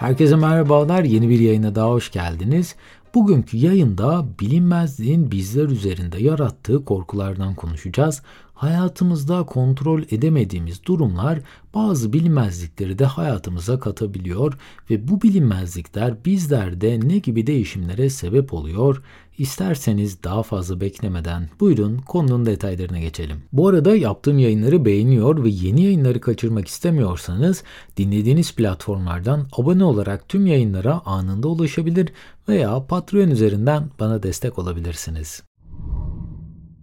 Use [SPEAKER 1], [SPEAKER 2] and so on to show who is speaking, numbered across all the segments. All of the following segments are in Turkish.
[SPEAKER 1] Herkese merhabalar. Yeni bir yayına daha hoş geldiniz. Bugünkü yayında bilinmezliğin bizler üzerinde yarattığı korkulardan konuşacağız. Hayatımızda kontrol edemediğimiz durumlar bazı bilinmezlikleri de hayatımıza katabiliyor ve bu bilinmezlikler bizlerde ne gibi değişimlere sebep oluyor? İsterseniz daha fazla beklemeden buyurun konunun detaylarına geçelim. Bu arada yaptığım yayınları beğeniyor ve yeni yayınları kaçırmak istemiyorsanız dinlediğiniz platformlardan abone olarak tüm yayınlara anında ulaşabilir veya Patreon üzerinden bana destek olabilirsiniz.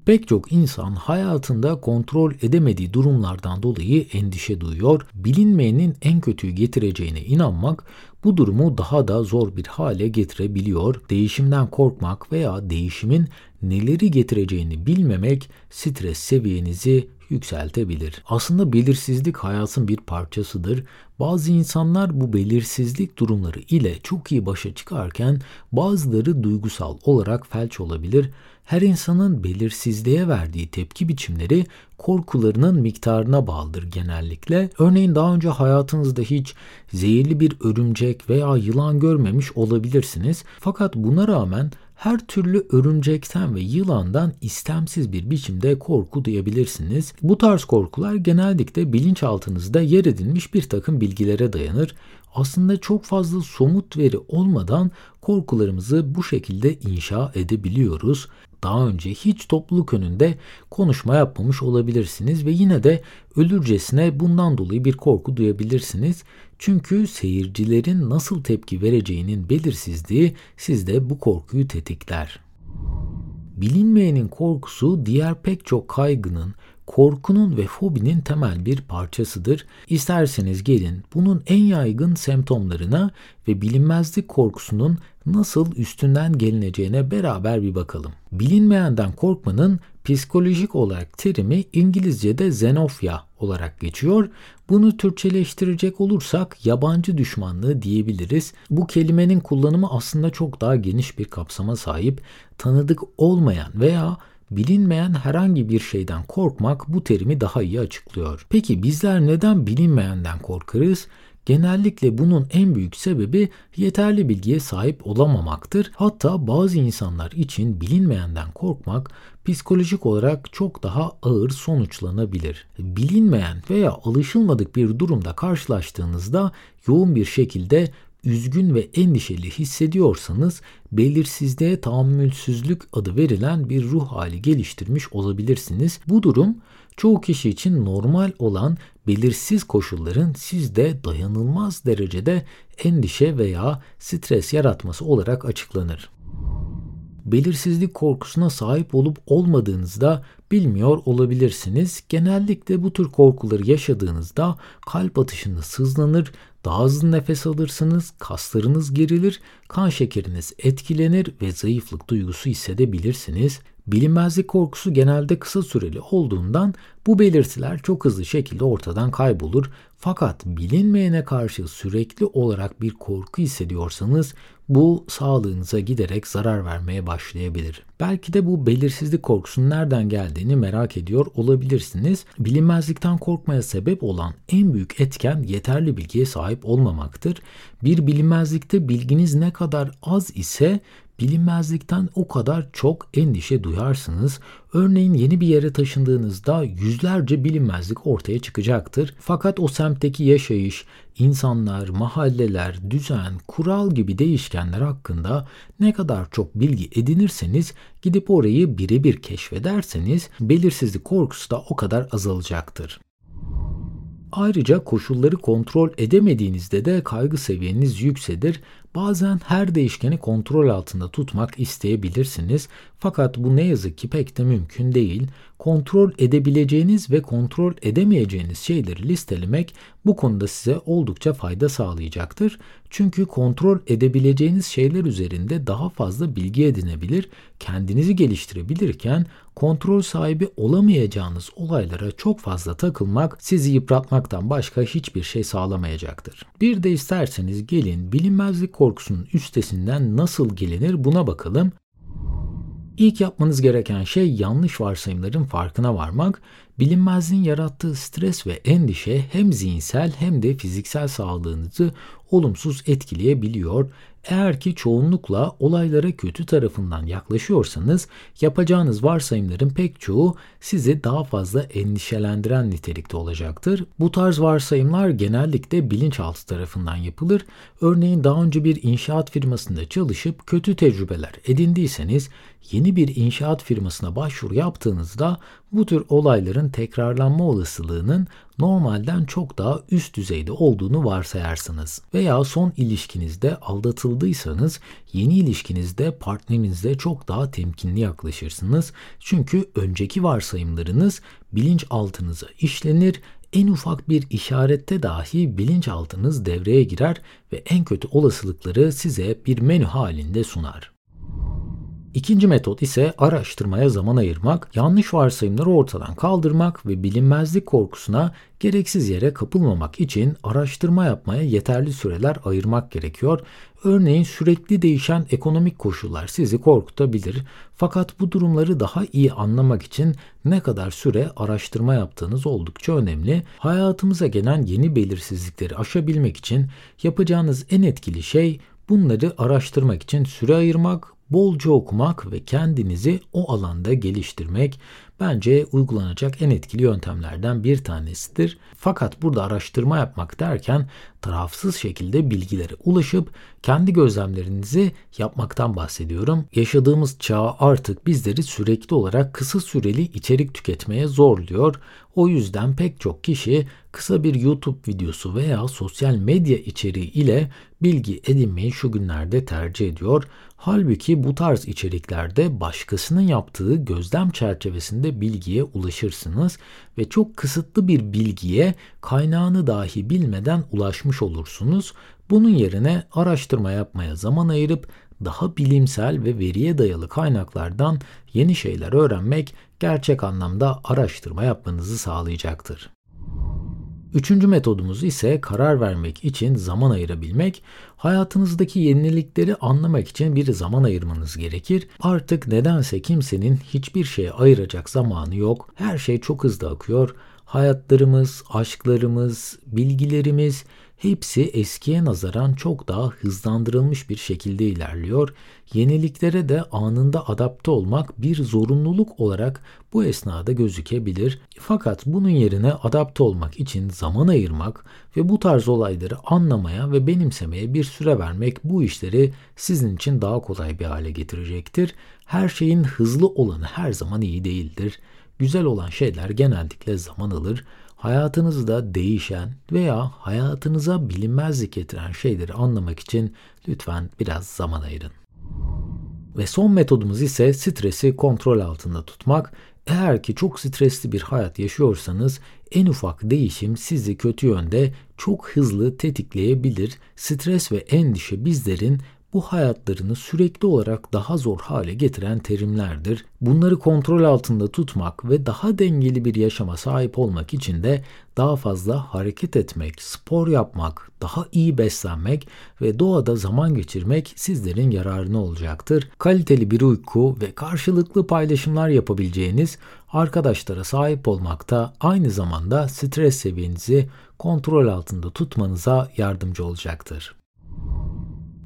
[SPEAKER 1] Pek çok insan hayatında kontrol edemediği durumlardan dolayı endişe duyuyor. Bilinmeyenin en kötüyü getireceğine inanmak bu durumu daha da zor bir hale getirebiliyor. Değişimden korkmak veya değişimin neleri getireceğini bilmemek stres seviyenizi yükseltebilir. Aslında belirsizlik hayatın bir parçasıdır. Bazı insanlar bu belirsizlik durumları ile çok iyi başa çıkarken bazıları duygusal olarak felç olabilir. Her insanın belirsizliğe verdiği tepki biçimleri korkularının miktarına bağlıdır genellikle. Örneğin daha önce hayatınızda hiç zehirli bir örümcek veya yılan görmemiş olabilirsiniz. Fakat buna rağmen her türlü örümcekten ve yılandan istemsiz bir biçimde korku duyabilirsiniz. Bu tarz korkular genellikle bilinçaltınızda yer edinmiş bir takım bilgilere dayanır. Aslında çok fazla somut veri olmadan korkularımızı bu şekilde inşa edebiliyoruz. Daha önce hiç topluluk önünde konuşma yapmamış olabilirsiniz ve yine de ölürcesine bundan dolayı bir korku duyabilirsiniz. Çünkü seyircilerin nasıl tepki vereceğinin belirsizliği sizde bu korkuyu tetikler. Bilinmeyenin korkusu diğer pek çok kaygının, korkunun ve fobinin temel bir parçasıdır. İsterseniz gelin bunun en yaygın semptomlarına ve bilinmezlik korkusunun nasıl üstünden gelineceğine beraber bir bakalım. Bilinmeyenden korkmanın psikolojik olarak terimi İngilizce'de xenofya olarak geçiyor. Bunu Türkçeleştirecek olursak yabancı düşmanlığı diyebiliriz. Bu kelimenin kullanımı aslında çok daha geniş bir kapsama sahip. Tanıdık olmayan veya Bilinmeyen herhangi bir şeyden korkmak bu terimi daha iyi açıklıyor. Peki bizler neden bilinmeyenden korkarız? Genellikle bunun en büyük sebebi yeterli bilgiye sahip olamamaktır. Hatta bazı insanlar için bilinmeyenden korkmak psikolojik olarak çok daha ağır sonuçlanabilir. Bilinmeyen veya alışılmadık bir durumda karşılaştığınızda yoğun bir şekilde üzgün ve endişeli hissediyorsanız belirsizliğe tahammülsüzlük adı verilen bir ruh hali geliştirmiş olabilirsiniz. Bu durum çoğu kişi için normal olan belirsiz koşulların sizde dayanılmaz derecede endişe veya stres yaratması olarak açıklanır belirsizlik korkusuna sahip olup olmadığınızda bilmiyor olabilirsiniz. Genellikle bu tür korkuları yaşadığınızda kalp atışınız hızlanır, daha hızlı nefes alırsınız, kaslarınız gerilir, kan şekeriniz etkilenir ve zayıflık duygusu hissedebilirsiniz. Bilinmezlik korkusu genelde kısa süreli olduğundan bu belirtiler çok hızlı şekilde ortadan kaybolur. Fakat bilinmeyene karşı sürekli olarak bir korku hissediyorsanız bu sağlığınıza giderek zarar vermeye başlayabilir. Belki de bu belirsizlik korkusunun nereden geldiğini merak ediyor olabilirsiniz. Bilinmezlikten korkmaya sebep olan en büyük etken yeterli bilgiye sahip olmamaktır. Bir bilinmezlikte bilginiz ne kadar az ise bilinmezlikten o kadar çok endişe duyarsınız. Örneğin yeni bir yere taşındığınızda yüzlerce bilinmezlik ortaya çıkacaktır. Fakat o semtteki yaşayış, insanlar, mahalleler, düzen, kural gibi değişkenler hakkında ne kadar çok bilgi edinirseniz gidip orayı birebir keşfederseniz belirsizlik korkusu da o kadar azalacaktır. Ayrıca koşulları kontrol edemediğinizde de kaygı seviyeniz yükselir. Bazen her değişkeni kontrol altında tutmak isteyebilirsiniz. Fakat bu ne yazık ki pek de mümkün değil. Kontrol edebileceğiniz ve kontrol edemeyeceğiniz şeyleri listelemek bu konuda size oldukça fayda sağlayacaktır. Çünkü kontrol edebileceğiniz şeyler üzerinde daha fazla bilgi edinebilir, kendinizi geliştirebilirken kontrol sahibi olamayacağınız olaylara çok fazla takılmak sizi yıpratmaktan başka hiçbir şey sağlamayacaktır. Bir de isterseniz gelin bilinmezlik korkusunun üstesinden nasıl gelinir buna bakalım. İlk yapmanız gereken şey yanlış varsayımların farkına varmak. Bilinmezliğin yarattığı stres ve endişe hem zihinsel hem de fiziksel sağlığınızı olumsuz etkileyebiliyor. Eğer ki çoğunlukla olaylara kötü tarafından yaklaşıyorsanız yapacağınız varsayımların pek çoğu sizi daha fazla endişelendiren nitelikte olacaktır. Bu tarz varsayımlar genellikle bilinçaltı tarafından yapılır. Örneğin daha önce bir inşaat firmasında çalışıp kötü tecrübeler edindiyseniz yeni bir inşaat firmasına başvuru yaptığınızda bu tür olayların tekrarlanma olasılığının normalden çok daha üst düzeyde olduğunu varsayarsınız. Veya son ilişkinizde aldatıldıysanız yeni ilişkinizde partnerinizle çok daha temkinli yaklaşırsınız. Çünkü önceki varsayımlarınız bilinçaltınıza işlenir en ufak bir işarette dahi bilinçaltınız devreye girer ve en kötü olasılıkları size bir menü halinde sunar. İkinci metot ise araştırmaya zaman ayırmak, yanlış varsayımları ortadan kaldırmak ve bilinmezlik korkusuna gereksiz yere kapılmamak için araştırma yapmaya yeterli süreler ayırmak gerekiyor. Örneğin sürekli değişen ekonomik koşullar sizi korkutabilir. Fakat bu durumları daha iyi anlamak için ne kadar süre araştırma yaptığınız oldukça önemli. Hayatımıza gelen yeni belirsizlikleri aşabilmek için yapacağınız en etkili şey bunları araştırmak için süre ayırmak, bolca okumak ve kendinizi o alanda geliştirmek bence uygulanacak en etkili yöntemlerden bir tanesidir. Fakat burada araştırma yapmak derken tarafsız şekilde bilgilere ulaşıp kendi gözlemlerinizi yapmaktan bahsediyorum. Yaşadığımız çağ artık bizleri sürekli olarak kısa süreli içerik tüketmeye zorluyor. O yüzden pek çok kişi kısa bir YouTube videosu veya sosyal medya içeriği ile bilgi edinmeyi şu günlerde tercih ediyor. Halbuki bu tarz içeriklerde başkasının yaptığı gözlem çerçevesinde bilgiye ulaşırsınız ve çok kısıtlı bir bilgiye kaynağını dahi bilmeden ulaşmış olursunuz. Bunun yerine araştırma yapmaya zaman ayırıp daha bilimsel ve veriye dayalı kaynaklardan yeni şeyler öğrenmek gerçek anlamda araştırma yapmanızı sağlayacaktır. Üçüncü metodumuz ise karar vermek için zaman ayırabilmek. Hayatınızdaki yenilikleri anlamak için bir zaman ayırmanız gerekir. Artık nedense kimsenin hiçbir şeye ayıracak zamanı yok. Her şey çok hızlı akıyor. Hayatlarımız, aşklarımız, bilgilerimiz hepsi eskiye nazaran çok daha hızlandırılmış bir şekilde ilerliyor. Yeniliklere de anında adapte olmak bir zorunluluk olarak bu esnada gözükebilir. Fakat bunun yerine adapte olmak için zaman ayırmak ve bu tarz olayları anlamaya ve benimsemeye bir süre vermek bu işleri sizin için daha kolay bir hale getirecektir. Her şeyin hızlı olanı her zaman iyi değildir. Güzel olan şeyler genellikle zaman alır. Hayatınızda değişen veya hayatınıza bilinmezlik getiren şeyleri anlamak için lütfen biraz zaman ayırın. Ve son metodumuz ise stresi kontrol altında tutmak. Eğer ki çok stresli bir hayat yaşıyorsanız en ufak değişim sizi kötü yönde çok hızlı tetikleyebilir. Stres ve endişe bizlerin bu hayatlarını sürekli olarak daha zor hale getiren terimlerdir. Bunları kontrol altında tutmak ve daha dengeli bir yaşama sahip olmak için de daha fazla hareket etmek, spor yapmak, daha iyi beslenmek ve doğada zaman geçirmek sizlerin yararına olacaktır. Kaliteli bir uyku ve karşılıklı paylaşımlar yapabileceğiniz arkadaşlara sahip olmak da aynı zamanda stres seviyenizi kontrol altında tutmanıza yardımcı olacaktır.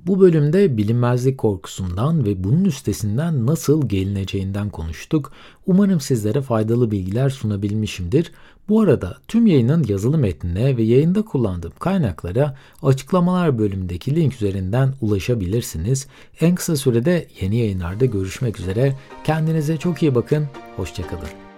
[SPEAKER 1] Bu bölümde bilinmezlik korkusundan ve bunun üstesinden nasıl gelineceğinden konuştuk. Umarım sizlere faydalı bilgiler sunabilmişimdir. Bu arada tüm yayının yazılı metnine ve yayında kullandığım kaynaklara açıklamalar bölümündeki link üzerinden ulaşabilirsiniz. En kısa sürede yeni yayınlarda görüşmek üzere. Kendinize çok iyi bakın. Hoşçakalın.